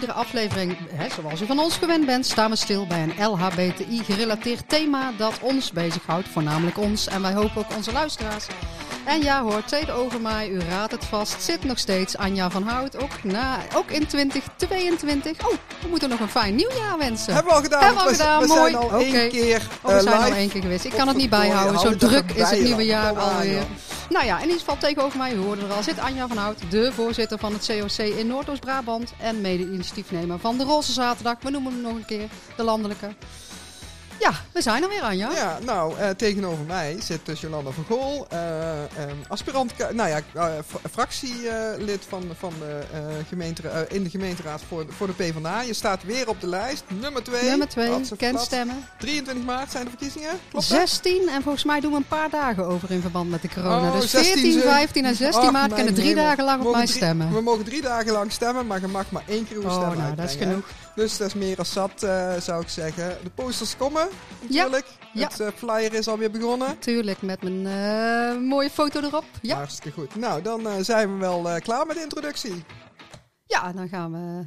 iedere aflevering, hè, zoals u van ons gewend bent, staan we stil bij een LHBTI-gerelateerd thema dat ons bezighoudt. Voornamelijk ons en wij hopen ook onze luisteraars. En ja hoor, tweede mij, u raadt het vast, zit nog steeds Anja van Hout. Ook, na, ook in 2022. Oh, we moeten nog een fijn nieuwjaar wensen. Hebben we al gedaan. Hebben we al gedaan, we, mooi. zijn al één keer Oh, we zijn live. al één keer geweest. Ik kan het niet bijhouden. Zo druk is het nieuwe jaar alweer. Nou ja, in ieder geval tegenover mij, u hoorde er al, zit Anja van Hout, de voorzitter van het COC in Noordoost-Brabant en mede-initiatiefnemer van de Roze Zaterdag. We noemen hem nog een keer de landelijke. Ja, we zijn er weer, Anja. Ja, nou, eh, tegenover mij zit dus Jolanda van Gool, eh, eh, aspirant, nou ja, eh, fractielid van, van de, gemeente, in de gemeenteraad voor, voor de PvdA. Je staat weer op de lijst, nummer 2. Nummer 2, kent stemmen. 23 maart zijn de verkiezingen, klopt dat? 16 en volgens mij doen we een paar dagen over in verband met de corona. Oh, dus 16 14, ze- 15 en 16 Ach, maart kunnen drie hemel. dagen lang op mij drie- stemmen. We mogen drie dagen lang stemmen, maar je mag maar één keer uw Oh, stem nou, dat is hè. genoeg. Dus dat is meer dan zat, zou ik zeggen. De posters komen, Ja, natuurlijk. ja. Het eh, flyer is alweer begonnen. Tuurlijk, met mijn eh, mooie foto erop. Ja, Hartstikke goed. Nou, dan eh, zijn we wel klaar met de introductie. ja dan gaan we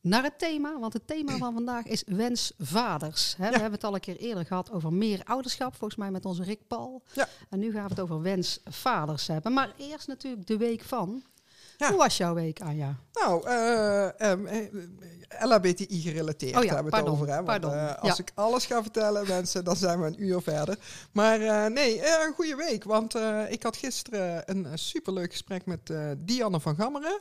naar het thema. Want het thema van vandaag is wensvaders. Hè, We hebben het al een keer eerder gehad over meer ouderschap. Volgens mij met onze Rick Paul. Ja. En nu gaan we het over wensvaders hebben. Maar eerst natuurlijk de week van. Ja. Hoe was jouw week, Anja? Nou, eh ehm, eh, LHBTI gerelateerd Oh ja, hebben we het over. Hè? Want, eh, als Ja. ik alles ga vertellen, mensen, dan zijn we een uur verder. Maar nee, een goede week. Want ik had gisteren een, superleuk gesprek met Dianne van Gammeren.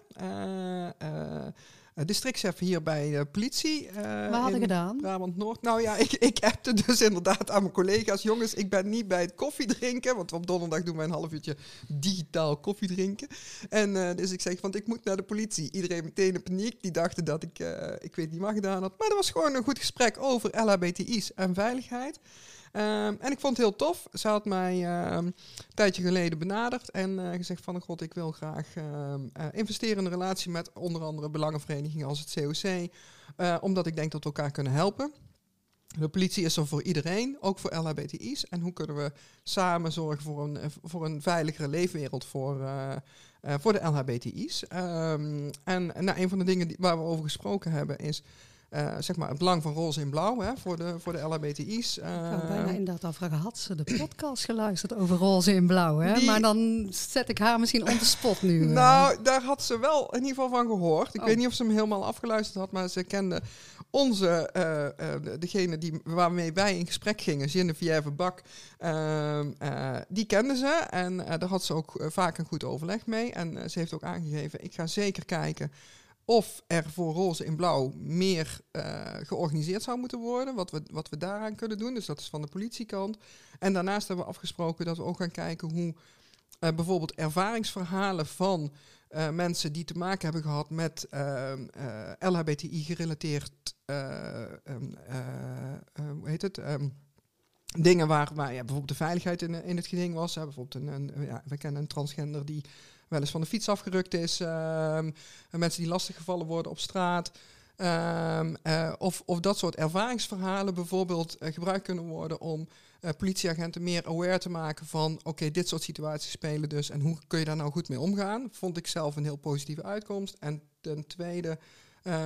Eh, eh, districtchef hier bij de politie. eh, Wat hadden gedaan? Brabant Noord. Nou ja, ik, ik appte dus inderdaad aan mijn collega's. Jongens, ik ben niet bij het koffie drinken. Want op donderdag doen wij een half uurtje digitaal koffie drinken. En eh, dus ik zeg, want ik moet naar de politie. Iedereen meteen in paniek. Die dachten dat ik, eh, ik weet niet wat gedaan had. Maar dat was gewoon een goed gesprek over LHBTI's en veiligheid. Ehm, en ik vond het heel tof. Ze had mij ehm, een tijdje geleden benaderd en eh, gezegd van, god, ik wil graag ehm, eh, investeren in een relatie met onder andere belangenverenigingen als het COC. eh, omdat ik denk dat we elkaar kunnen helpen. De politie is er voor iedereen, ook voor LHBTI's. En hoe kunnen we samen zorgen voor een, voor een veiligere leefwereld voor, voor de LHBTI's? En nou, een van de dingen die, waar we over gesproken hebben is eh, zeg maar het belang van roze in blauw hè, voor, de, voor de LHBTI's. Ik had Ehm, bijna inderdaad afvragen, had ze de podcast geluisterd over roze in blauw? Hè? Die- Maar dan zet ik haar misschien on the spot nu. eh. Nou, daar had ze wel in ieder geval van gehoord. Ik Oh. weet niet of ze hem helemaal afgeluisterd had, maar ze kende onze, eh, eh, de- degene die, waarmee wij in gesprek gingen, Geneviève Bak, ehm, eh, die kende ze. En eh, daar had ze ook eh, vaak een goed overleg mee. En eh, ze heeft ook aangegeven, ik ga zeker kijken of er voor roze in blauw meer eh, georganiseerd zou moeten worden. Wat we, wat we daaraan kunnen doen. Dus dat is van de politiekant. En daarnaast hebben we afgesproken dat we ook gaan kijken hoe eh, bijvoorbeeld ervaringsverhalen van eh, mensen die te maken hebben gehad met LHBTI-gerelateerd, eh, ehm, eh, eh, hoe heet het? Ehm, dingen waar, waar ja, bijvoorbeeld de veiligheid in, in het geding was. Bijvoorbeeld een, een, ja, we kennen een transgender die wel eens van de fiets afgerukt is. ehm, en mensen die lastiggevallen worden op straat. Ehm, eh, of, of dat soort ervaringsverhalen bijvoorbeeld eh, gebruikt kunnen worden om eh, politieagenten meer aware te maken van oké, dit soort situaties spelen dus en hoe kun je daar nou goed mee omgaan? Vond ik zelf een heel positieve uitkomst. En ten tweede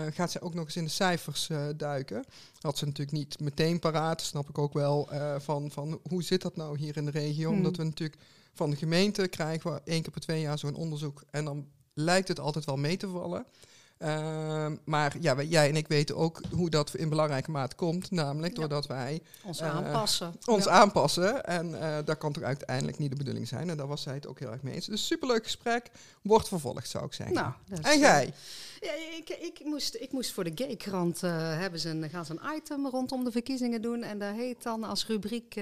gaat zij ook nog eens in de cijfers duiken. Had ze natuurlijk niet meteen paraat, snap ik ook wel, van, van hoe zit dat nou hier in de regio? Hmm. Omdat we natuurlijk van de gemeente krijgen we één keer per twee jaar zo'n onderzoek en dan lijkt het altijd wel mee te vallen. Ehm, maar ja, wij- jij en ik weten ook hoe dat in belangrijke mate komt. Namelijk doordat wij Ons eh, aanpassen. ons Ja. aanpassen. En eh dat kan toch uiteindelijk niet de bedoeling zijn. En daar was zij het ook heel erg mee eens. Dus superleuk gesprek. Wordt vervolgd, zou ik zeggen. Nou, en jij? Ja, ik, ik, moest, ik moest voor de Gaykrant eh hebben ze een, gaan ze een item rondom de verkiezingen doen. En dat heet dan als rubriek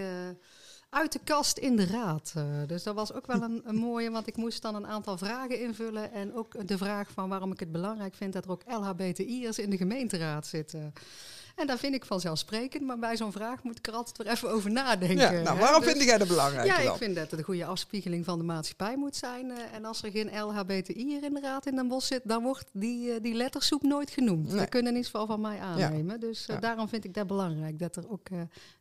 uit de kast in de raad. Eh, dus dat was ook wel een, een mooie, want ik moest dan een aantal vragen invullen. En ook de vraag van waarom ik het belangrijk vind dat er ook LHBTI'ers in de gemeenteraad zitten. En dat vind ik vanzelfsprekend, maar bij zo'n vraag moet ik er altijd weer even over nadenken. Ja, nou, waarom Dus- vind jij dat belangrijk? Ja, ik vind dat het een goede afspiegeling van de maatschappij moet zijn. eh, en als er geen LHBTI in de raad in Den Bosch zit, dan wordt die, eh, die lettersoep nooit genoemd. Nee. Dat kunnen in ieder geval van mij aannemen. Dus eh, daarom vind ik dat belangrijk. Dat er ook,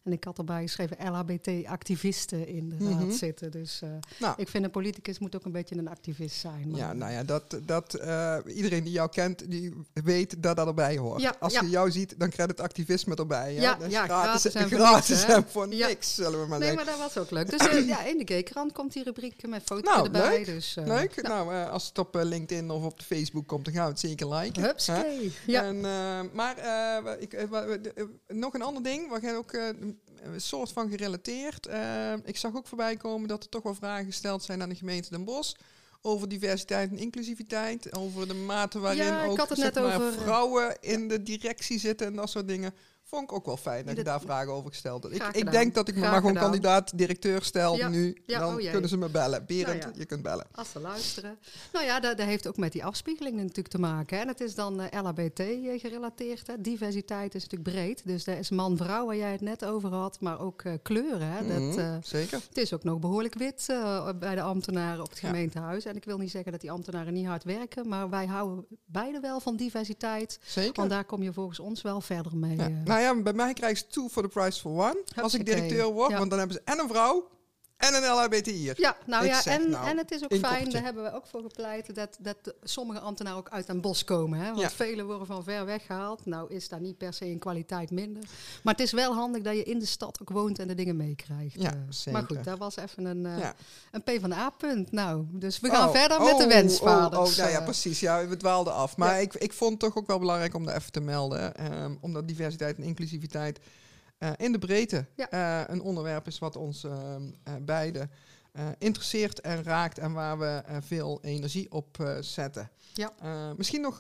en ik had erbij geschreven, LHBT-activisten in de raad Mhm. zitten. Dus Nou. ik vind een politicus moet ook een beetje een activist zijn. maar- Ja, nou ja, dat, dat iedereen die jou kent, die weet dat dat erbij hoort. Ja, Als je jou ziet, dan krijgt het activisme erbij. hè? Ja, ja, gratis, en voor gratis en voor Ja. niks, zullen we maar Nee, maar dat was ook leuk. Dus eh, ja, in de G-krant komt die rubriek met foto's Nou, erbij. leuk. Dus, eh, Leuk. Nou, eh, als het op LinkedIn of op de Facebook komt, dan gaan we het zeker liken. Hupskee. Ja. En, maar ik, nog een ander ding, waar jij ook een soort van gerelateerd. ik zag ook voorbij komen dat er toch wel vragen gesteld zijn aan de gemeente Den Bosch. Over diversiteit en inclusiviteit. Over de mate waarin Ja, ook zeg maar, over, eh, vrouwen in de directie zitten en dat soort dingen. Vond ik ook wel fijn dat je daar vragen over gesteld hebt. Ik, ik denk dat ik me maar gewoon gedaan. kandidaat directeur stel Ja. nu. Ja, dan oh kunnen ze me bellen. Berend, Nou ja. je kunt bellen. Als ze luisteren. Nou ja, dat, dat heeft ook met die afspiegeling natuurlijk te maken. hè. En het is dan eh, LHBT eh, gerelateerd. Hè. Diversiteit is natuurlijk breed. Dus er is man-vrouw, waar jij het net over had. Maar ook eh, kleuren. Hè. Dat, Mhm, zeker. het is ook nog behoorlijk wit bij de ambtenaren op het gemeentehuis. En ik wil niet zeggen dat die ambtenaren niet hard werken. Maar wij houden beide wel van diversiteit. Zeker. Want daar kom je volgens ons wel verder mee. Nou ja, bij mij krijgen ze two for the price for one. Als ik directeur word, Ja. want dan hebben ze en een vrouw en een LHBTI'er. Ja, nou Ik ja, en, nou, en het is ook fijn, daar hebben we ook voor gepleit, dat, dat de- sommige ambtenaren ook uit een bos komen. Hè? Want Ja. velen worden van ver weg gehaald. Nou is daar niet per se in kwaliteit minder. Maar het is wel handig dat je in de stad ook woont en de dingen meekrijgt. Ja, eh. zeker. Maar goed, dat was even een, eh Ja. een PvdA-punt. Nou, dus we gaan Oh, verder met de oh, wensvaders. Oh, oh, nou ja, eh. precies. Ja, we dwaalden af. Maar Ja. ik, ik vond het toch ook wel belangrijk om dat even te melden. ehm, omdat diversiteit en inclusiviteit eh, in de breedte Ja. eh, een onderwerp is wat ons ehm eh, beiden eh, interesseert en raakt. En waar we veel energie op zetten. Ja. Misschien nog,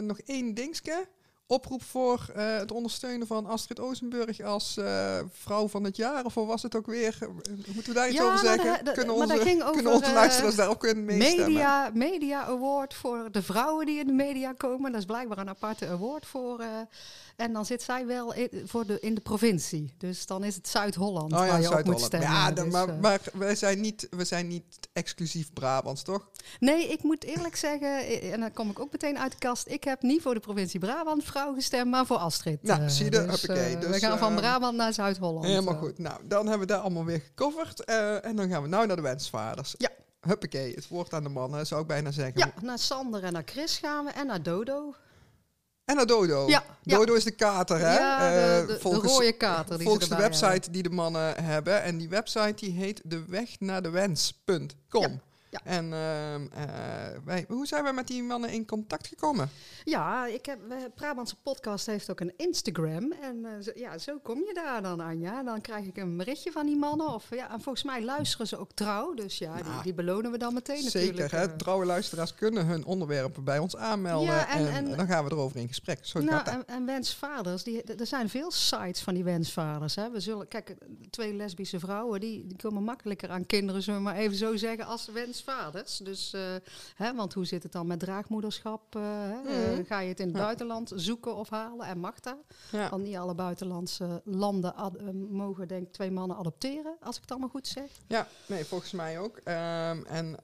nog één dingetje. Oproep voor eh, het ondersteunen van Astrid Oosenburg als eh, vrouw van het jaar. Of was het ook weer? Moeten we daar iets Ja, over nou, zeggen? dat- kunnen maar dat onze, ging kunnen over, onze eh, luisteraars daarop kunnen meestemmen? Media, media Award voor de vrouwen die in de media komen. Dat is blijkbaar een aparte award voor. en dan zit zij wel in, voor de, in de provincie. Dus dan is het Zuid-Holland Oh waar ja, je op moet stemmen. Ja, Dus, maar, maar wij, zijn niet, we zijn niet exclusief Brabants, toch? nee, ik moet eerlijk zeggen, en dan kom ik ook meteen uit de kast. Ik heb niet voor de provincie Brabant vrouw gestemd, maar voor Astrid. Nou, eh, zie je, dus, Hoppakee. eh, Dus, we gaan van eh, Brabant naar Zuid-Holland. Helemaal goed. Nou, dan hebben we dat allemaal weer gecoverd. eh, en dan gaan we nou naar de wensvaders. Ja. Huppakee, het woord aan de mannen, zou ik bijna zeggen. Ja, naar Sander en naar Chris gaan we en naar Dodo. En naar Dodo. Ja, ja. Dodo is de kater, hè? Ja, de, Eh, de, de volgens, rode kater. Die volgens de website die de mannen hebben. En die website die heet dewegnaardewens.com. Ja, ja. En ehm, eh, wij, hoe zijn wij met die mannen in contact gekomen? Ja, ik heb, we- Brabantse podcast heeft ook een Instagram. En eh, zo, ja, zo kom je daar dan, Anja. Dan krijg ik een berichtje van die mannen. Of, ja, en volgens mij luisteren ze ook trouw. Dus ja, die, Nou, die belonen we dan meteen natuurlijk. Zeker, hè? eh. trouwe luisteraars kunnen hun onderwerpen bij ons aanmelden. Ja, en- en, en- dan gaan we erover in gesprek. Zo gaat Nou, dat. en, en wensvaders, die, er zijn veel sites van die wensvaders. Hè. We zullen, kijk, twee lesbische vrouwen, die, die komen makkelijker aan kinderen, zullen we maar even zo zeggen, als wensvaders. Dus, eh, hè, want hoe zit het dan met draagmoederschap? eh, hè? Eh, Mhm. ga je het in het Ja. buitenland zoeken of halen en mag dat? Ja. Want niet alle buitenlandse landen mogen, denk ik, twee mannen adopteren, als ik het allemaal goed zeg. Ja, nee, volgens mij ook. Ehm, en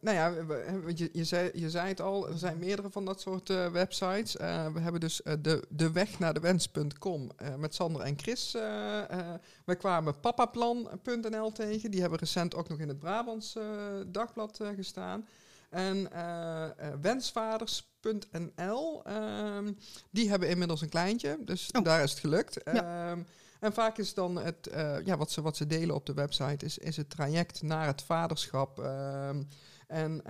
nou ja, je, je, zei, je zei het al, er zijn meerdere van dat soort websites. We hebben dus de, de weg naar de wens.com met Sander en Chris. we kwamen papaplan.nl tegen. Die hebben recent ook nog in het Brabants eh, dagblad eh, gestaan. En eh, eh, wensvaders.nl, ehm, die hebben inmiddels een kleintje. Dus Oh. daar is het gelukt. Ja. Ehm, en vaak is dan het, ja, wat, ze, wat ze delen op de website, is, is het traject naar het vaderschap. ehm, en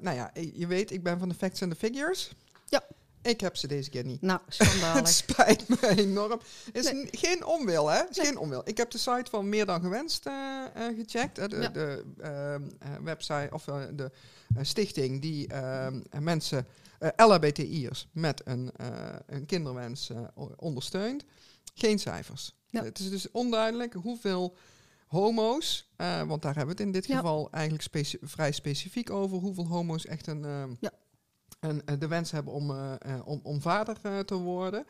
nou ja, je weet, ik ben van de facts en de figures. Ja. Ik heb ze deze keer niet. Nou, Het schandalig. spijt me enorm. is Nee. geen onwil, hè? Is Nee. geen onwil. Ik heb de site van Meer dan Gewenst eh, eh, gecheckt. de Ja. de ehm, eh, website of de stichting die ehm, mensen, LHBTI'ers met een, een kinderwens ondersteunt. Geen cijfers. Ja. Het is dus onduidelijk hoeveel homo's, want daar hebben we het in dit Ja. geval eigenlijk speci- vrij specifiek over, hoeveel homo's echt een, ehm, Ja. En de wens hebben om, om, om vader te worden.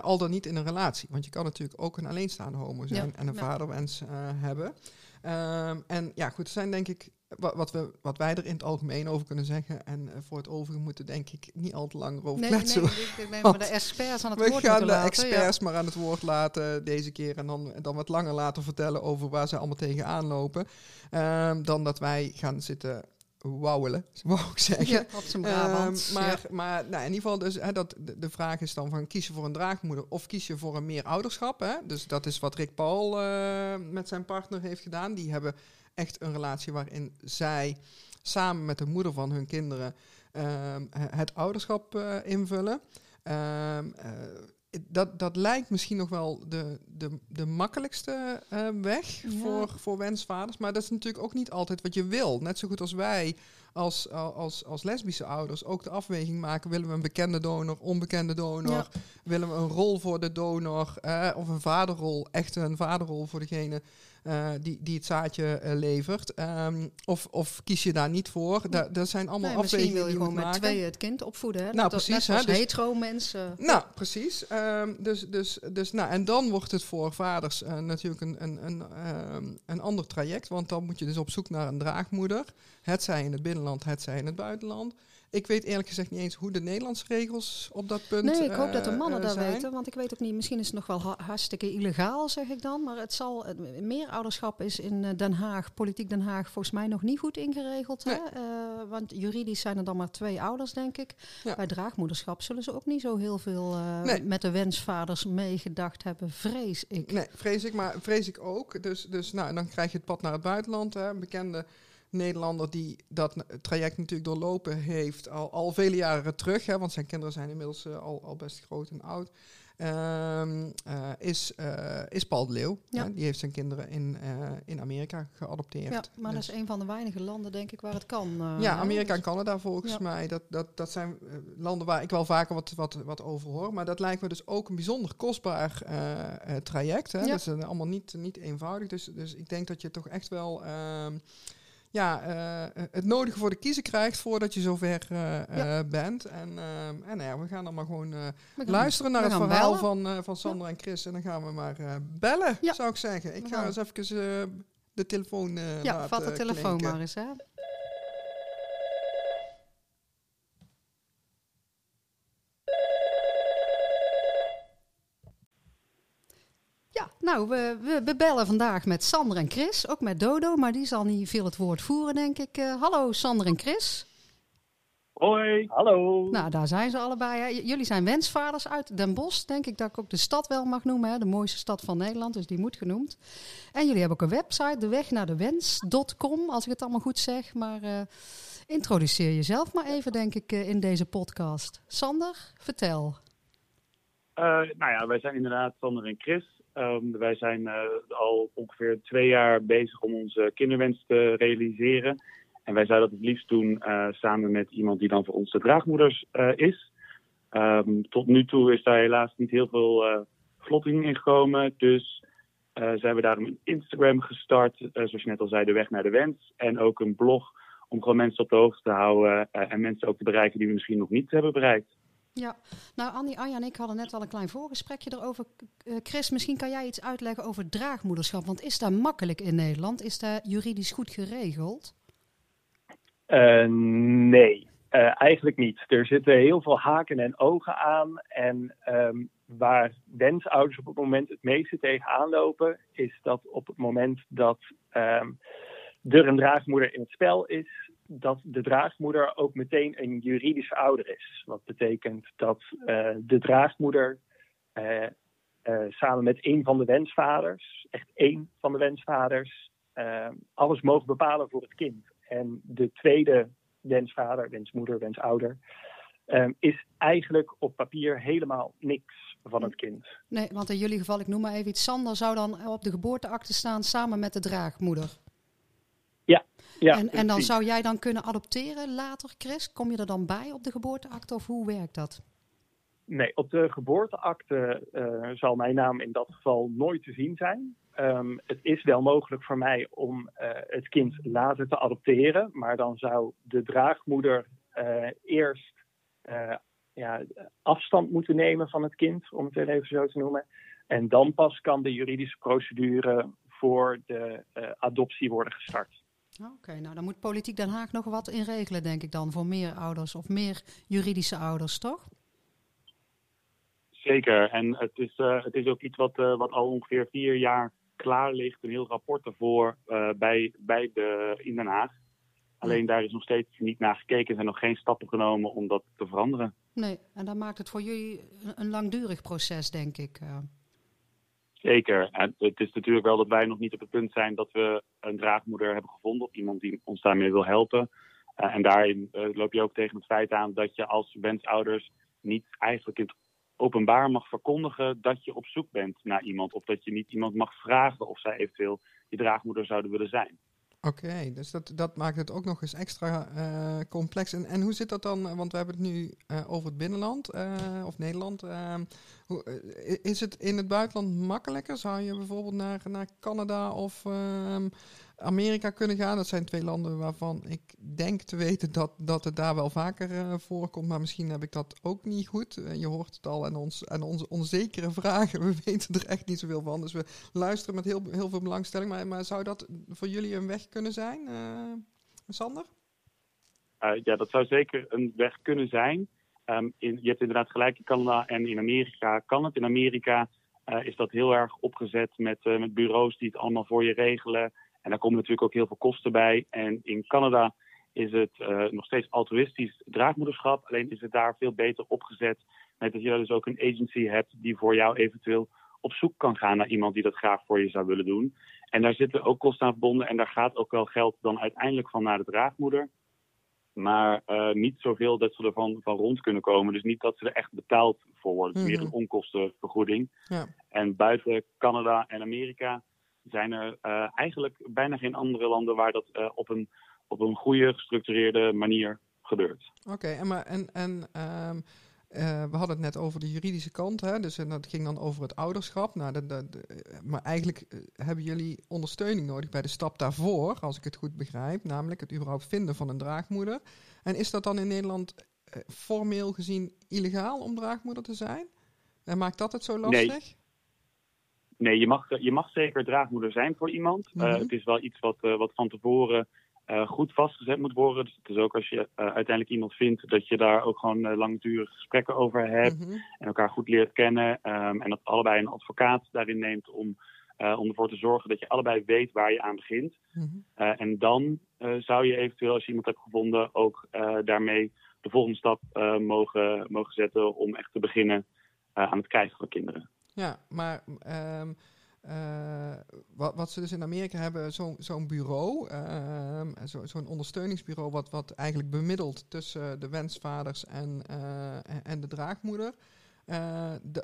al dan niet in een relatie. Want je kan natuurlijk ook een alleenstaande homo zijn en een vaderwens hebben. Ehm, en ja, goed, er zijn denk ik wat, wat, we, wat wij er in het algemeen over kunnen zeggen. En voor het overige moeten denk ik niet al te lang over nee, kletsen. Nee, ik denk maar de experts aan het we woord gaan de experts maar aan het woord laten deze keer. En dan, dan wat langer laten vertellen over waar ze allemaal tegenaan lopen. Um, dan dat wij gaan zitten wauwelen, wou ik zeggen. Ja, op zijn Brabant. Um, maar maar nou, in ieder geval, dus, hè, dat, de, vraag is dan van kies je voor een draagmoeder of kies je voor een meer ouderschap. Hè? Dus dat is wat Rick Paul uh, met zijn partner heeft gedaan. Die hebben echt een relatie waarin zij samen met de moeder van hun kinderen um, het ouderschap uh, invullen. Dat, dat lijkt misschien nog wel de, de, de makkelijkste uh, weg ja. voor, voor wensvaders. Maar dat is natuurlijk ook niet altijd wat je wil. Net zo goed als wij als, als, als lesbische ouders ook de afweging maken. Willen we een bekende donor, onbekende donor? Ja. Willen we een rol voor de donor? Uh, of een vaderrol, echt een vaderrol voor degene uh, die, die het zaadje uh, levert. Um, of, of kies je daar niet voor? Da dat zijn allemaal nee, afwegingen wil je die gewoon met maken. tweeën het kind opvoeden. Hè? Nou, dat, precies. Net hè, dus, hetero mensen. Nou, precies. Um, dus, dus, dus, nou, en dan wordt het voor vaders uh, natuurlijk een, een, een, um, een ander traject. Want dan moet je dus op zoek naar een draagmoeder. Het zij in het binnenland, het zij in het buitenland. Ik weet eerlijk gezegd niet eens hoe de Nederlandse regels op dat punt Nee, ik hoop dat de uh, mannen uh, zijn. weten. Want ik weet ook niet, misschien is het nog wel ha hartstikke illegaal, zeg ik dan. Maar het zal, meer ouderschap is in uh, Den Haag, politiek Den Haag, volgens mij nog niet goed ingeregeld. Nee. Hè? Uh, want juridisch zijn er dan maar twee ouders, denk ik. Ja. Bij draagmoederschap zullen ze ook niet zo heel veel Nee. met de wensvaders meegedacht hebben, vrees ik. Nee, vrees ik, maar vrees ik ook. Dus, dus nou, dan krijg je het pad naar het buitenland. Hè. Een bekende Nederlander die dat traject natuurlijk doorlopen heeft al, al vele jaren terug. Hè, want zijn kinderen zijn inmiddels uh, al, al best groot en oud. Um, uh, is, uh, is Paul de Leeuw. Ja. Hè, die heeft zijn kinderen in, in Amerika geadopteerd. Ja, maar Dus- dat is een van de weinige landen, denk ik, waar het kan. Ja? Amerika en Canada volgens Ja. mij. Dat, dat, dat zijn eh, landen waar ik wel vaker wat, wat, wat over hoor. Maar dat lijkt me dus ook een bijzonder kostbaar eh, eh, traject. Hè? Ja. Dat is eh, allemaal niet, niet eenvoudig. Dus, dus ik denk dat je toch echt wel ehm, ja, eh, het nodige voor de kiezer krijgt voordat je zover eh, Ja. eh, bent. En, ehm, en nou ja, we gaan dan maar gewoon gaan- luisteren naar het verhaal bellen. van, van Sandra en Chris. En dan gaan we maar bellen, zou ik zeggen. Ik We ga eens even de telefoon Ja, laten vat de telefoon klinken. maar eens, hè. Ja, nou, we, we, we bellen vandaag met Sander en Chris, ook met Dodo, maar die zal niet veel het woord voeren, denk ik. Eh, hallo Sander en Chris. Hoi. Hallo. Nou, daar zijn ze allebei. Hè. Jullie zijn wensvaders uit Den Bosch, denk ik dat ik ook de stad wel mag noemen. Hè. De mooiste stad van Nederland, dus die moet genoemd. En jullie hebben ook een website, de weg naar de wens.com, als ik het allemaal goed zeg. Maar eh, introduceer jezelf maar even, denk ik, eh, in deze podcast. Sander, vertel. Uh, nou ja, wij zijn inderdaad Sander en Chris. Um, wij zijn uh, al ongeveer twee jaar bezig om onze kinderwens te realiseren. En wij zouden dat het liefst doen uh, samen met iemand die dan voor ons de draagmoeders is. Um, tot nu toe is daar helaas niet heel veel vlotting in gekomen. Dus zijn we daarom een Instagram gestart, zoals je net al zei, de weg naar de wens. En ook een blog om gewoon mensen op de hoogte te houden en mensen ook te bereiken die we misschien nog niet hebben bereikt. Ja, nou Annie, Anja en ik hadden net al een klein voorgesprekje erover. Uh, Chris, misschien kan jij iets uitleggen over draagmoederschap. Want is dat makkelijk in Nederland? Is dat juridisch goed geregeld? Uh, nee, uh, eigenlijk niet. Er zitten heel veel haken en ogen aan. En um, waar wensouders op het moment het meeste tegenaan lopen, is dat op het moment dat um, er een draagmoeder in het spel is, dat de draagmoeder ook meteen een juridische ouder is. Wat betekent dat uh, de draagmoeder uh, uh, samen met één van de wensvaders, echt één van de wensvaders, alles mogen bepalen voor het kind. En de tweede wensvader, wensmoeder, wensouder, is eigenlijk op papier helemaal niks van het kind. Nee, want in jullie geval, ik noem maar even iets, Sander zou dan op de geboorteakte staan samen met de draagmoeder. Ja, ja. En, en dan zou jij dan kunnen adopteren later, Chris? Kom je er dan bij op de geboorteakte of hoe werkt dat? Nee, op de geboorteakte uh, zal mijn naam in dat geval nooit te zien zijn. Um, het is wel mogelijk voor mij om uh, het kind later te adopteren, maar dan zou de draagmoeder uh, eerst eh, ja, afstand moeten nemen van het kind, om het even zo te noemen. En dan pas kan de juridische procedure voor de adoptie worden gestart. Oké, nou dan moet Politiek Den Haag nog wat in regelen, denk ik dan, voor meer ouders of meer juridische ouders, toch? Zeker, en het is, uh, het is ook iets wat, uh, wat al ongeveer vier jaar klaar ligt. Een heel rapport ervoor uh, bij, bij de, in Den Haag. Alleen daar is nog steeds niet naar gekeken. Er zijn nog geen stappen genomen om dat te veranderen. Nee, en dat maakt het voor jullie een langdurig proces, denk ik. Zeker. En het is natuurlijk wel dat wij nog niet op het punt zijn dat we een draagmoeder hebben gevonden. Of iemand die ons daarmee wil helpen. Uh, en daarin uh, loop je ook tegen het feit aan dat je als wensouders niet eigenlijk in het openbaar mag verkondigen dat je op zoek bent naar iemand. Of dat je niet iemand mag vragen of zij eventueel je draagmoeder zouden willen zijn. Oké, dus dat, dat maakt het ook nog eens extra uh, complex. En, en hoe zit dat dan? Want we hebben het nu uh, over het binnenland uh, of Nederland. Hoe, is het in het buitenland makkelijker? Zou je bijvoorbeeld naar, naar Canada of ehm, Amerika kunnen gaan? Dat zijn twee landen waarvan ik denk te weten dat, dat het daar wel vaker voorkomt. Maar misschien heb ik dat ook niet goed. je hoort het al aan, ons, aan onze onzekere vragen. We weten er echt niet zoveel van. Dus we luisteren met heel, heel veel belangstelling. Maar, zou dat voor jullie een weg kunnen zijn, uh, Sander? Ja, dat zou zeker een weg kunnen zijn. Um, in, je hebt inderdaad gelijk in Canada en in Amerika kan het. In Amerika is dat heel erg opgezet met, met bureaus die het allemaal voor je regelen. En daar komen natuurlijk ook heel veel kosten bij. En in Canada is het nog steeds altruïstisch draagmoederschap. Alleen is het daar veel beter opgezet. Met dat je dus ook een agency hebt die voor jou eventueel op zoek kan gaan naar iemand die dat graag voor je zou willen doen. En daar zitten ook kosten aan verbonden en daar gaat ook wel geld dan uiteindelijk van naar de draagmoeder. Maar uh, niet zoveel dat ze ervan van rond kunnen komen. Dus niet dat ze er echt betaald voor worden. Het is meer een onkostenvergoeding. Ja. En buiten Canada en Amerika zijn er uh, eigenlijk bijna geen andere landen waar dat uh, op, een, op een goede, gestructureerde manier gebeurt. Oké, okay, en, maar, en, en um uh, we hadden het net over de juridische kant, hè? dus en dat ging dan over het ouderschap. Nou, de, de, de, maar eigenlijk uh, hebben jullie ondersteuning nodig bij de stap daarvoor, als ik het goed begrijp, namelijk het überhaupt vinden van een draagmoeder. En is dat dan in Nederland formeel gezien illegaal om draagmoeder te zijn? En maakt dat het zo lastig? Nee. Nee, je mag, je mag zeker draagmoeder zijn voor iemand. Mm -hmm. het is wel iets wat, wat van tevoren uh, goed vastgezet moet worden. Dus het is ook als je uiteindelijk iemand vindt, dat je daar ook gewoon langdurige gesprekken over hebt. Mm -hmm. En elkaar goed leert kennen. Um, en dat allebei een advocaat daarin neemt om, om ervoor te zorgen dat je allebei weet waar je aan begint. Mm -hmm. en dan zou je eventueel, als je iemand hebt gevonden, ook daarmee de volgende stap mogen, mogen zetten om echt te beginnen aan het krijgen van kinderen. Ja, maar. Um uh, wat, wat, ze dus in Amerika hebben, zo'n zo bureau, uh, zo'n zo ondersteuningsbureau, wat, wat eigenlijk bemiddelt tussen de wensvaders en, uh, en de draagmoeder.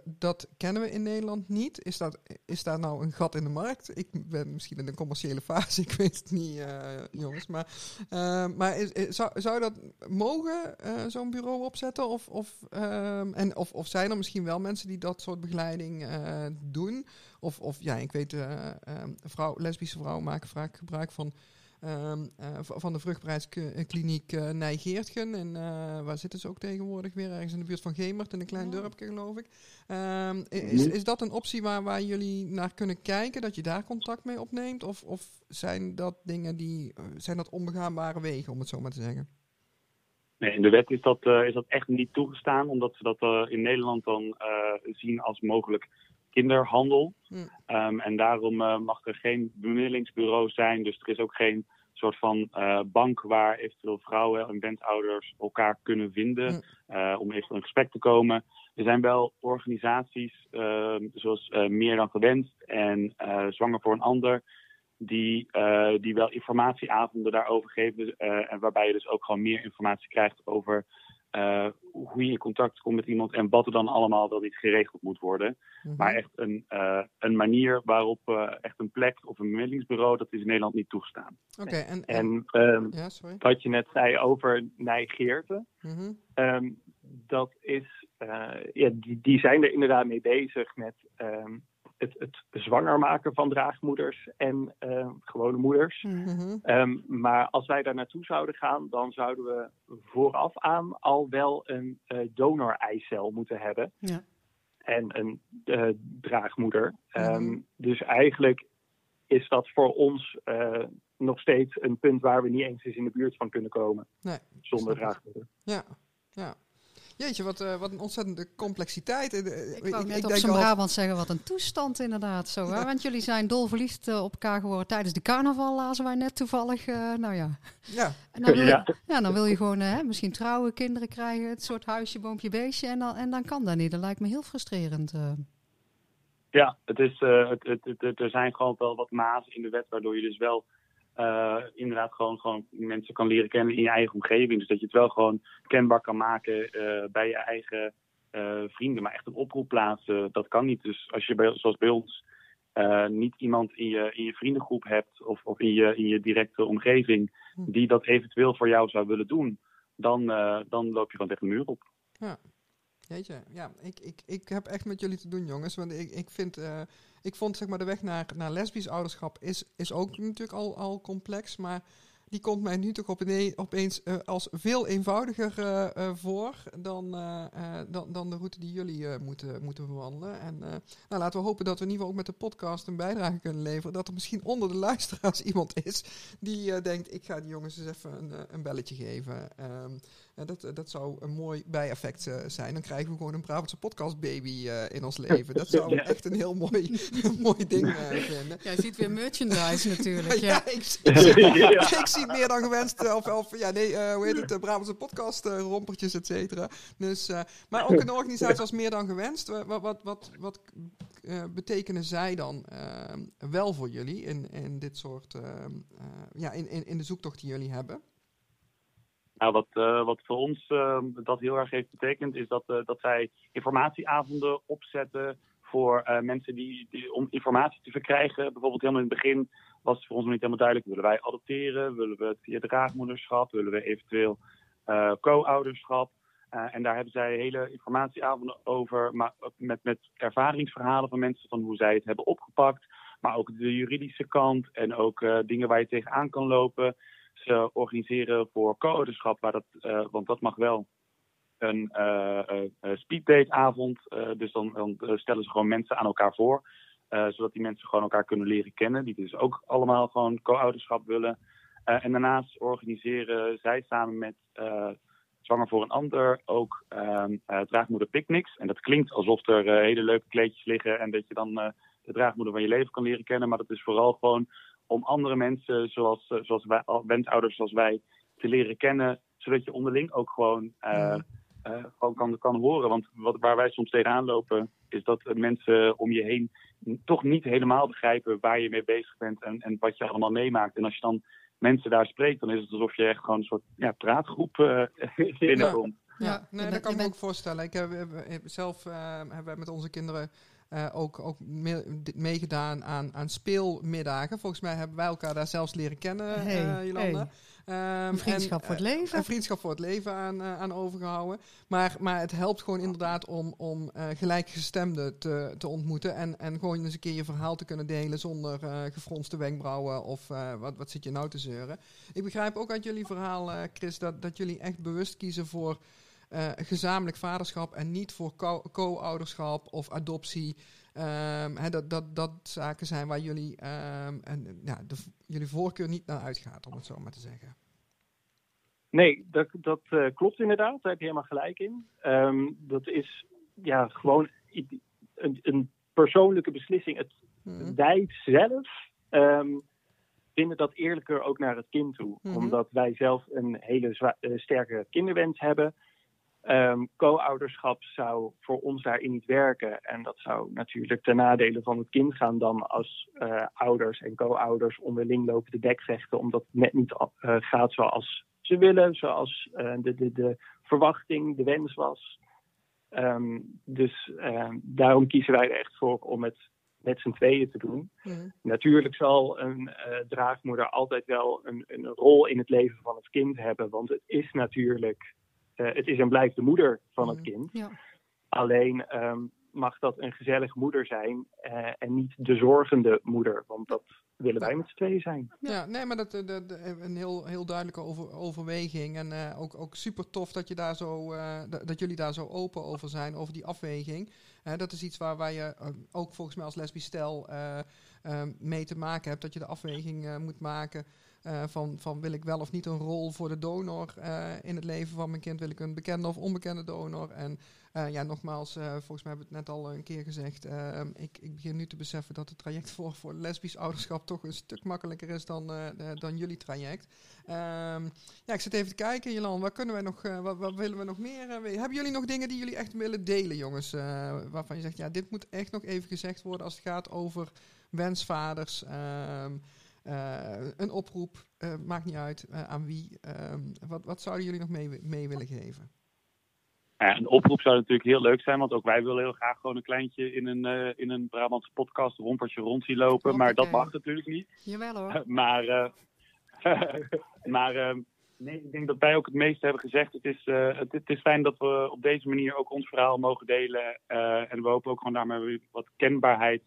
Dat kennen we in Nederland niet. Is, dat, is daar nou een gat in de markt? Ik ben misschien in de commerciële fase, ik weet het niet, jongens. Maar, maar is, is, zou, zou dat mogen, zo'n bureau opzetten? Of, of, ehm, en, of, of zijn er misschien wel mensen die dat soort begeleiding doen? Of, of ja, ik weet, uh, vrouw, lesbische vrouwen maken vaak gebruik van, uh, van de vruchtbaarheidskliniek uh, Nijgeertgen. En waar zitten ze ook tegenwoordig weer? Ergens in de buurt van Gemert, in een klein ja. dorpje geloof ik. Ehm, is, is dat een optie waar, waar jullie naar kunnen kijken? Dat je daar contact mee opneemt? Of, of zijn dat dingen die, zijn dat onbegaanbare wegen, om het zo maar te zeggen? Nee, in de wet is dat, uh, is dat echt niet toegestaan, omdat ze dat uh, in Nederland dan uh, zien als mogelijk kinderhandel. Mm. Um, en daarom uh, mag er geen bemiddelingsbureau zijn. Dus er is ook geen soort van uh, bank waar eventueel vrouwen en wensouders elkaar kunnen vinden mm. uh, om even in gesprek te komen. Er zijn wel organisaties ehm, zoals Meer dan Gewenst en Zwanger voor een Ander die, die wel informatieavonden daarover geven. En waarbij je dus ook gewoon meer informatie krijgt over uh, hoe je in contact komt met iemand en wat er dan allemaal wel niet geregeld moet worden. Mm -hmm. Maar echt een, een manier waarop echt een plek of een bemiddelingsbureau, dat is in Nederland niet toegestaan. Oké, okay, en, en, en um, ja, wat je net zei over Nijgeerten, mm -hmm. um, dat is, ja, die, die zijn er inderdaad mee bezig met um, het, het zwanger maken van draagmoeders en uh, gewone moeders. Mhm. Ehm, maar als wij daar naartoe zouden gaan, dan zouden we vooraf aan al wel een uh, donor-eicel moeten hebben. Ja. En een uh, draagmoeder. Um, Mhm. Dus eigenlijk is dat voor ons nog steeds een punt waar we niet eens eens in de buurt van kunnen komen. Nee, Zonder draagmoeder. Ja, ja. Jeetje, wat, eh, wat een ontzettende complexiteit. Eh, eh, Ik wou net op zijn al- Brabant zeggen, wat een toestand inderdaad zo. Hè? Want jullie zijn dolverliefd op elkaar geworden tijdens de carnaval, lazen wij net toevallig. nou ja. Ja, En dan wil je, Ja. ja, dan wil je gewoon misschien trouwen, kinderen krijgen, het soort huisje, boompje, beestje. En dan, en dan kan dat niet. Dat lijkt me heel frustrerend. Ja, het is, het, het, het- het- er zijn gewoon wel wat mazen in de wet, waardoor je dus wel eh, inderdaad gewoon, gewoon mensen kan leren kennen in je eigen omgeving. Dus dat je het wel gewoon kenbaar kan maken eh, bij je eigen eh, vrienden. Maar echt een oproep plaatsen, dat kan niet. Dus als je bij, zoals bij ons niet iemand in je, in je vriendengroep hebt of, of in, je, in je directe omgeving die dat eventueel voor jou zou willen doen, dan, dan loop je gewoon tegen de muur op. jeetje. Ja, ik, ik, ik heb echt met jullie te doen, jongens. Want ik, ik vind... eh, ik vond zeg maar de weg naar, naar lesbisch ouderschap is, is ook natuurlijk al, al complex. Maar die komt mij nu toch opeens eh, als veel eenvoudiger eh, voor dan, dan, dan de route die jullie moeten, moeten bewandelen. En nou, laten we hopen dat we in ieder geval ook met de podcast een bijdrage kunnen leveren. Dat er misschien onder de luisteraars iemand is die denkt, ik ga die jongens eens even een, een belletje geven. Ehm, en dat, dat zou een mooi bijeffect eh, zijn. Dan krijgen we gewoon een Brabantse podcastbaby eh in ons leven. Dat zou Ja. echt een heel mooi, mooi ding eh, vinden. Jij ziet weer merchandise natuurlijk. Ja. Ja, ik, zie- ik, zie- Ja. ik zie het meer dan gewenst. eh, Of, of ja, nee, eh, hoe heet het? De Brabantse podcast, eh, rompertjes, et cetera. Dus, eh, maar ook een organisatie als meer dan gewenst. Wa- Wat, wat, wat, wat eh, betekenen zij dan eh, wel voor jullie in, in dit soort, eh, eh, ja, in, in, in de zoektocht die jullie hebben? Nou, wat, eh, wat voor ons eh, dat heel erg heeft betekend, is dat, eh, dat zij informatieavonden opzetten voor eh, mensen die, die, om informatie te verkrijgen. Bijvoorbeeld helemaal in het begin was het voor ons nog niet helemaal duidelijk. Willen wij adopteren? Willen we het via draagmoederschap? Willen we eventueel co-ouderschap? En daar hebben zij hele informatieavonden over, maar met, met ervaringsverhalen van mensen van hoe zij het hebben opgepakt. Maar ook de juridische kant en ook dingen waar je tegenaan kan lopen. Ze organiseren voor co-ouderschap, eh, want dat mag wel, een eh eh, eh, speeddateavond. Eh, dus dan, dan eh, stellen ze gewoon mensen aan elkaar voor. eh, zodat die mensen gewoon elkaar kunnen leren kennen. Die dus ook allemaal gewoon co-ouderschap willen. Eh, en daarnaast organiseren zij samen met eh, Zwanger voor een Ander ook ehm eh, draagmoederpicnics. En dat klinkt alsof er eh, hele leuke kleedjes liggen en dat je dan eh, de draagmoeder van je leven kan leren kennen. Maar dat is vooral gewoon om andere mensen, zoals, eh, zoals wij, wensouders zoals wij, te leren kennen. Zodat je onderling ook gewoon, eh, eh, gewoon kan, kan horen. Want wat, waar wij soms tegenaan lopen, is dat mensen om je heen toch niet helemaal begrijpen waar je mee bezig bent en, en wat je allemaal meemaakt. En als je dan mensen daar spreekt, dan is het alsof je echt gewoon een soort ja, praatgroep eh binnenkomt. Ja, Ja, nee, dat kan ik me ook voorstellen. Ik heb, heb- heb- zelf eh, hebben wij met onze kinderen eh, ook, ook meegedaan aan, aan speelmiddagen. Volgens mij hebben wij elkaar daar zelfs leren kennen, Hey, eh, Jolanda. hey. Ehm, vriendschap en, voor het eh, leven. Een vriendschap voor het leven aan, aan overgehouden. Maar, maar het helpt gewoon inderdaad om, om gelijkgestemden te, te ontmoeten. En, en gewoon eens een keer je verhaal te kunnen delen zonder gefronste wenkbrauwen of wat, wat zit je nou te zeuren. Ik begrijp ook uit jullie verhaal, Chris, dat, dat jullie echt bewust kiezen voor eh, gezamenlijk vaderschap en niet voor co- co-ouderschap of adoptie. Ehm, dat, dat, dat zaken zijn waar jullie, ehm, en, ja, de, jullie voorkeur niet naar uitgaat, om het zo maar te zeggen. Nee, dat, dat eh, klopt inderdaad. Daar heb je helemaal gelijk in. Ehm, dat is ja, gewoon een, een persoonlijke beslissing. Het, Mhm. Wij zelf vinden dat eerlijker ook naar het kind toe. Mhm. Omdat wij zelf een hele eh, sterke kinderwens hebben. Ehm, Co-ouderschap zou voor ons daarin niet werken. En dat zou natuurlijk ten nadele van het kind gaan dan als eh, ouders en co-ouders onderling lopen de bekvechten. Omdat het net niet eh, gaat zoals ze willen, zoals eh, de, de, de verwachting, de wens was. Ehm, dus ehm, daarom kiezen wij er echt voor om het met z'n tweeën te doen. Mhm. Natuurlijk zal een draagmoeder altijd wel een, een rol in het leven van het kind hebben. Want het is natuurlijk, het is en blijft de moeder van het Mhm. kind. Ja. Alleen, ehm, mag dat een gezellige moeder zijn eh, en niet de zorgende moeder. Want dat willen wij met z'n tweeën zijn. Ja, nee, maar dat, dat, dat- een heel, heel duidelijke over, overweging. En eh, ook, ook super tof dat, je daar zo, eh, dat, dat jullie daar zo open over zijn, over die afweging. Eh, dat is iets waar, waar je eh, ook volgens mij als lesbisch stel eh, eh, mee te maken hebt. Dat je de afweging eh, moet maken eh, van, van wil ik wel of niet een rol voor de donor eh, in het leven van mijn kind. Wil ik een bekende of onbekende donor? En eh, ja, nogmaals, volgens mij hebben we het net al een keer gezegd. eh, ik, ik begin nu te beseffen dat het traject voor, voor lesbisch ouderschap toch een stuk makkelijker is dan, dan jullie traject. Ehm, ja, ik zit even te kijken, Jolan, waar kunnen wij nog, wat, wat willen we nog meer? hebben jullie nog dingen die jullie echt willen delen, jongens? waarvan je zegt, ja, dit moet echt nog even gezegd worden als het gaat over wensvaders. Ehm, eh, een oproep, eh, maakt niet uit eh, aan wie. Ehm, wat, wat zouden jullie nog mee, mee willen geven? Ja, een oproep zou natuurlijk heel leuk zijn, want ook wij willen heel graag gewoon een kleintje in een, eh, in een Brabantse podcast rompertje rond zien lopen. Maar dat mag natuurlijk niet. Jawel hoor. maar maar eh, nee, ik denk dat wij ook het meeste hebben gezegd. Het is, het, het is fijn dat we op deze manier ook ons verhaal mogen delen. en we hopen ook gewoon daarmee wat kenbaarheid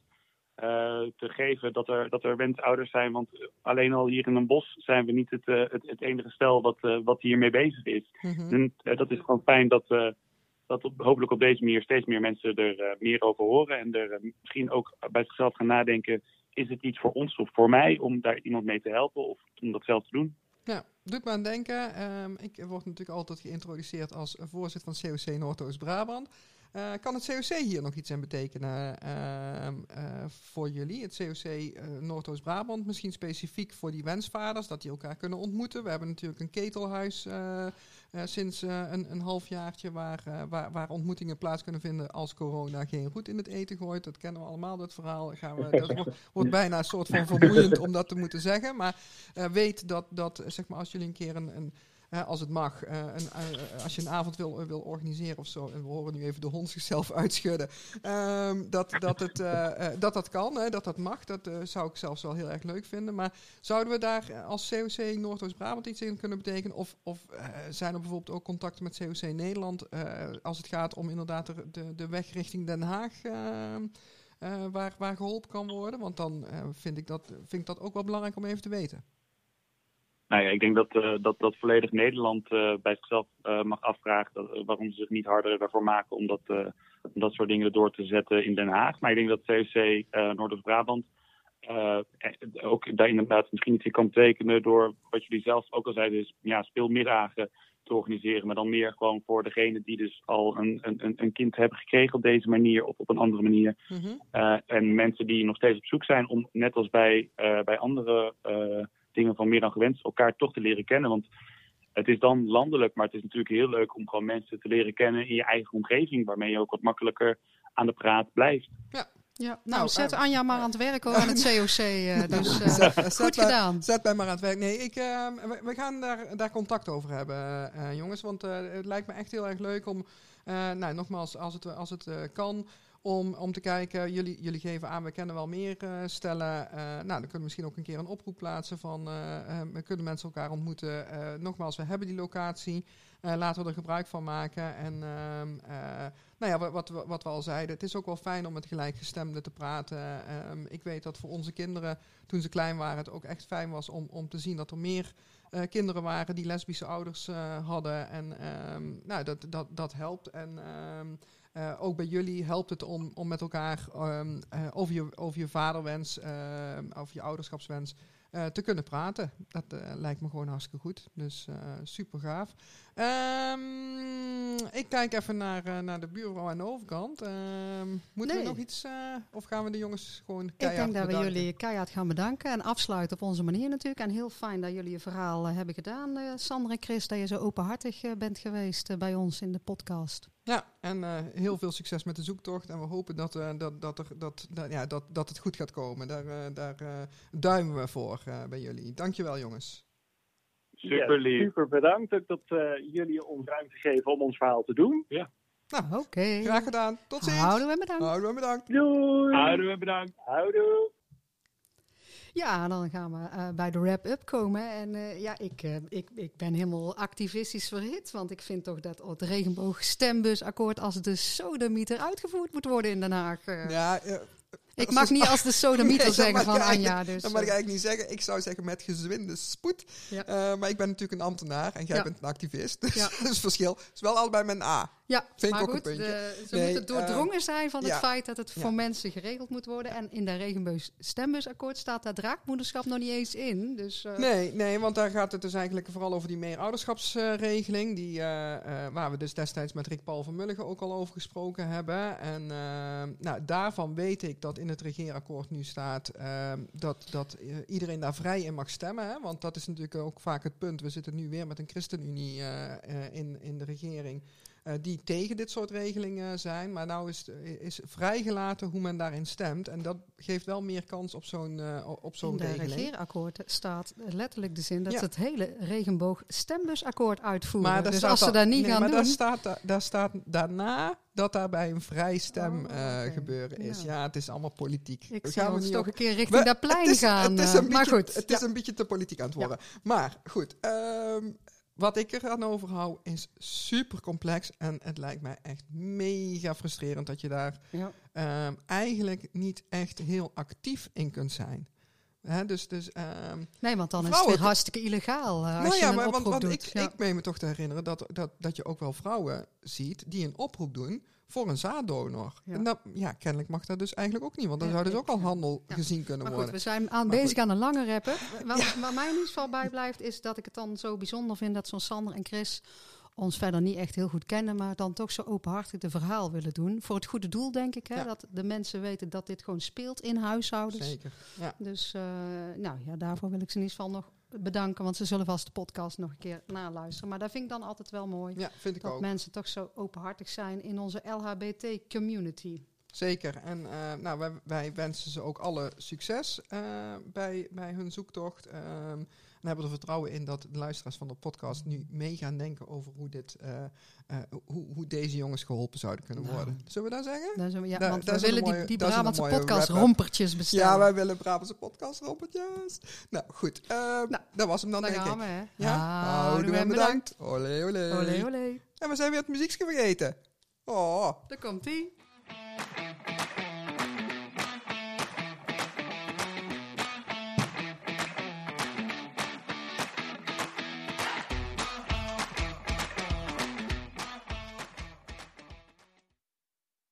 te geven. Dat er, dat er wensouders zijn. Want alleen al hier in een bos zijn we niet het, eh, het, het enige stel wat, eh, wat hiermee bezig is. Mhm. En eh, dat is gewoon fijn dat, eh, dat op, hopelijk op deze manier steeds meer mensen er eh, meer over horen. En er eh, misschien ook bij zichzelf gaan nadenken. Is het iets voor ons of voor mij om daar iemand mee te helpen of om dat zelf te doen? Ja, doet me aan denken. Ehm, ik word natuurlijk altijd geïntroduceerd als voorzitter van COC Noordoost-Brabant. Eh, kan het COC hier nog iets aan betekenen ehm, eh, voor jullie? Het COC eh, Noordoost-Brabant, misschien specifiek voor die wensvaders, dat die elkaar kunnen ontmoeten. We hebben natuurlijk een ketelhuis eh, eh, sinds eh, een, een halfjaartje waar, eh, waar, waar ontmoetingen plaats kunnen vinden als corona geen roet in het eten gooit. Dat kennen we allemaal, dat verhaal. Gaan we, dat wordt, wordt bijna een soort van vermoeiend om dat te moeten zeggen. Maar eh, weet dat, dat eh, zeg maar, als jullie een keer een, een eh, als het mag, eh, een, eh, als je een avond wil, wil organiseren of zo, en we horen nu even de hond zichzelf uitschudden, ehm, dat, dat, het, eh, eh, dat dat kan, hè, dat dat mag, dat eh, zou ik zelfs wel heel erg leuk vinden. Maar zouden we daar eh, als COC Noordoost-Brabant iets in kunnen betekenen? Of, of eh, zijn er bijvoorbeeld ook contacten met COC Nederland eh, als het gaat om inderdaad de, de, weg richting Den Haag? eh, waar, waar geholpen kan worden? Want dan eh, vind, ik dat, vind ik dat ook wel belangrijk om even te weten. Nou ja, ik denk dat, eh, dat, dat volledig Nederland eh, bij zichzelf eh, mag afvragen dat, waarom ze zich niet harder ervoor maken om dat, om dat soort dingen door te zetten in Den Haag. Maar ik denk dat eh Noord-Brabant ook daar inderdaad misschien iets in kan betekenen door wat jullie zelf ook al zeiden, is ja, speelmiddagen te organiseren. Maar dan meer gewoon voor degene die dus al een, een, een kind hebben gekregen op deze manier of op een andere manier. Mhm. En mensen die nog steeds op zoek zijn om, net als bij, bij andere dingen van meer dan gewenst, elkaar toch te leren kennen. Want het is dan landelijk, maar het is natuurlijk heel leuk om gewoon mensen te leren kennen in je eigen omgeving, waarmee je ook wat makkelijker aan de praat blijft. Ja, nou, Nou, zet eh, Anja maar aan het werk hoor, aan het COC. eh, dus eh, Zet- zet goed mij- gedaan. Zet mij maar aan het werk. Nee, ik, eh, we, we gaan daar, daar contact over hebben, jongens. Want eh, het lijkt me echt heel erg leuk om, eh, nou, nogmaals, als het, als het eh, kan, om, om te kijken. Jullie, jullie geven aan, we kennen wel meer eh, stellen. Eh, nou, dan kunnen we misschien ook een keer een oproep plaatsen van, eh, we kunnen mensen elkaar ontmoeten. Nogmaals, we hebben die locatie. Laten we er gebruik van maken. En ehm, eh, nou ja, wat, wat, wat we al zeiden, het is ook wel fijn om met gelijkgestemden te praten. Ehm, ik weet dat voor onze kinderen, toen ze klein waren, het ook echt fijn was om, om te zien dat er meer kinderen waren die lesbische ouders hadden. En ehm, nou, dat, dat, dat helpt. En eh, ook bij jullie helpt het om, om met elkaar ehm, eh, over, je, over je vaderwens, ehm, over je ouderschapswens eh, te kunnen praten. Dat lijkt me gewoon hartstikke goed. Dus super gaaf. Ehm, ik kijk even naar, eh, naar de buurvrouw aan de overkant. Ehm, moeten we nog iets, eh, of gaan we de jongens gewoon Ik keihard denk dat we jullie keihard gaan bedanken en afsluiten op onze manier natuurlijk. En heel fijn dat jullie je verhaal eh, hebben gedaan, Sander en Chris, dat je zo openhartig bent geweest bij ons in de podcast. Ja, en heel veel succes met de zoektocht. En we hopen dat, dat, dat, er, dat, dat, ja, dat, dat het goed gaat komen. Daar, daar duimen we voor bij jullie. Dankjewel, jongens. Super Ja, lief. super bedankt ook dat eh, jullie ons ruimte geven om ons verhaal te doen. Oké. Graag gedaan. Tot ziens. Houden we bedankt. Houden we bedankt. Doei! Houden we bedankt. Houdoe! Ja, dan gaan we eh, bij de wrap-up komen. En eh, ja, ik, eh, ik, ik ben helemaal activistisch verhit. Want ik vind toch dat het regenboogsstembusakkoord als de sodemieter uitgevoerd moet worden in Den Haag. eh. Ja, ik mag niet als de Nee, dat zeggen van Anja. Dus, dat mag ik eh, eigenlijk niet zeggen. Ik zou zeggen met gezwinde spoed. Ja. Eh, maar ik ben natuurlijk een ambtenaar en jij Ja. bent een activist. Dus Ja. dat is het verschil. Het is wel allebei met een A. ja, vind ik maar ook een goed, puntje. de- ze Nee, moeten doordrongen zijn van het feit dat het voor mensen geregeld moet worden. En in de regenboogstembusakkoord staat dat draakmoederschap nog niet eens in. Dus eh, Nee, nee, want daar gaat het dus eigenlijk vooral over die meerouderschapsregeling. die, eh, eh, waar we dus destijds met Rick Paul van Mulligen ook al over gesproken hebben. En eh, nou, daarvan weet ik dat in het regeerakkoord nu staat eh, dat, dat eh, iedereen daar vrij in mag stemmen. Hè? Want dat is natuurlijk ook vaak het punt. We zitten nu weer met een ChristenUnie eh, eh, in, in de regering. Eh, die tegen dit soort regelingen zijn. Maar nou is, is vrijgelaten hoe men daarin stemt. En dat geeft wel meer kans op zo'n eh, op zo'n in de regeling. regeerakkoord staat letterlijk de zin dat Ja. ze het hele regenboogstembusakkoord uitvoeren. daar dus als ze dat niet nee, gaan maar doen... Daar staat, da- daar staat daarna dat daarbij een vrij stem Oh, eh, gebeuren is. Ja, het is allemaal politiek. Ik We gaan ons toch op- een keer richting We- dat plein het is, gaan. Het is eh, een maar beetje, goed, het ja. is een beetje te politiek aan het worden. Maar goed, ehm, wat ik er aan overhoud is super complex. En het lijkt mij echt mega frustrerend dat je daar Ja. ehm, eigenlijk niet echt heel actief in kunt zijn. Hè, dus dus ehm, Nee, want dan is het weer hartstikke illegaal eh, als nou je ja, een maar want, oproep want doet. ik, ja. ik meen me toch te herinneren dat, dat, dat je ook wel vrouwen ziet die een oproep doen voor een zaaddonor. Ja. En dat, ja, kennelijk mag dat dus eigenlijk ook niet, want dan Ja, zou dus ook al handel ja. gezien kunnen Maar goed, worden. we zijn aan, Maar bezig goed. aan een lange rappen. Wat, Waar mij in ieder geval bij blijft, is dat ik het dan zo bijzonder vind dat zo'n Sander en Chris ons verder niet echt heel goed kennen, maar dan toch zo openhartig de verhaal willen doen. Voor het goede doel, denk ik. Hè? Ja. Dat de mensen weten dat dit gewoon speelt in huishoudens. Zeker. Ja. Dus eh, nou ja, daarvoor wil ik ze in ieder geval nog bedanken, want ze zullen vast de podcast nog een keer naluisteren. Maar dat vind ik dan altijd wel mooi. ja, vind ik dat ook. mensen toch zo openhartig zijn in onze LHBT-community. Zeker. En eh, nou, wij, wij wensen ze ook alle succes eh, bij, bij hun zoektocht. Ehm, en hebben er vertrouwen in dat de luisteraars van de podcast nu mee gaan denken over hoe, dit, eh, eh, hoe, hoe deze jongens geholpen zouden kunnen Nou. worden. Zullen we dat zeggen? Dan we, ja, want we willen mooie- die, die Brabantse podcast rompertjes bestellen. Ja, wij willen Brabantse podcast robotjes. Nou goed, eh, dat was hem dan, Daar denk gaan ik. we. Ja, Houdoe en bedankt. Olé, olé. Olé, olé. En we zijn weer het muziekje vergeten. Oh. Daar komt ie.